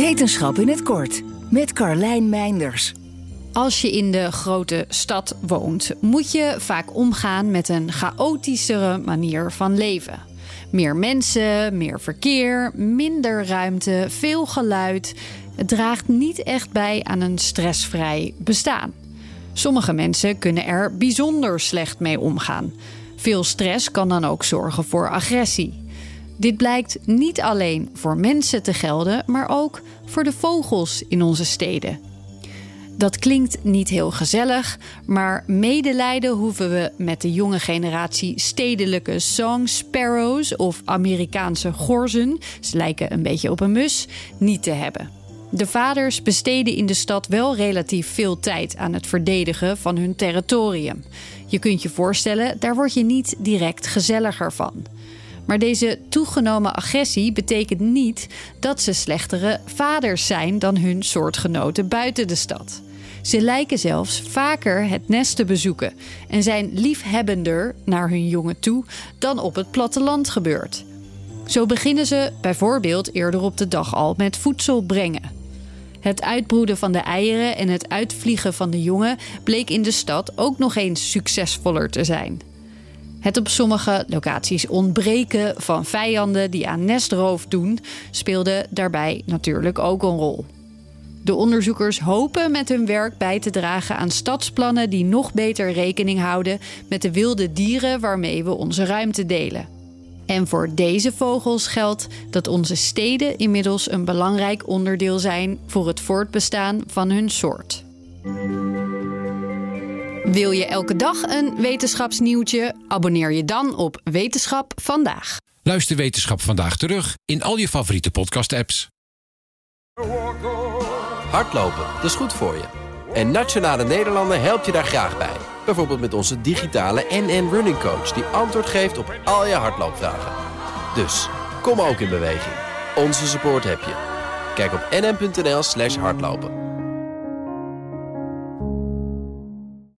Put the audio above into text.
Wetenschap in het kort met Carlijn Meinders. Als je in de grote stad woont, moet je vaak omgaan met een chaotischere manier van leven. Meer mensen, meer verkeer, minder ruimte, veel geluid. Het draagt niet echt bij aan een stressvrij bestaan. Sommige mensen kunnen er bijzonder slecht mee omgaan. Veel stress kan dan ook zorgen voor agressie. Dit blijkt niet alleen voor mensen te gelden, maar ook voor de vogels in onze steden. Dat klinkt niet heel gezellig, maar medelijden hoeven we met de jonge generatie stedelijke song sparrows of Amerikaanse gorzen, ze lijken een beetje op een mus, niet te hebben. De vaders besteden in de stad wel relatief veel tijd aan het verdedigen van hun territorium. Je kunt je voorstellen, daar word je niet direct gezelliger van. Maar deze toegenomen agressie betekent niet dat ze slechtere vaders zijn dan hun soortgenoten buiten de stad. Ze lijken zelfs vaker het nest te bezoeken en zijn liefhebbender naar hun jongen toe dan op het platteland gebeurt. Zo beginnen ze bijvoorbeeld eerder op de dag al met voedsel brengen. Het uitbroeden van de eieren en het uitvliegen van de jongen bleek in de stad ook nog eens succesvoller te zijn. Het op sommige locaties ontbreken van vijanden die aan nestroof doen, speelde daarbij natuurlijk ook een rol. De onderzoekers hopen met hun werk bij te dragen aan stadsplannen die nog beter rekening houden met de wilde dieren waarmee we onze ruimte delen. En voor deze vogels geldt dat onze steden inmiddels een belangrijk onderdeel zijn voor het voortbestaan van hun soort. Wil je elke dag een wetenschapsnieuwtje? Abonneer je dan op Wetenschap vandaag. Luister Wetenschap vandaag terug in al je favoriete podcast-apps. Hardlopen, dat is goed voor je. En Nationale Nederlanden helpt je daar graag bij. Bijvoorbeeld met onze digitale NN Running Coach... die antwoord geeft op al je hardloopvragen. Dus, kom ook in beweging. Onze support heb je. Kijk op nn.nl slash hardlopen.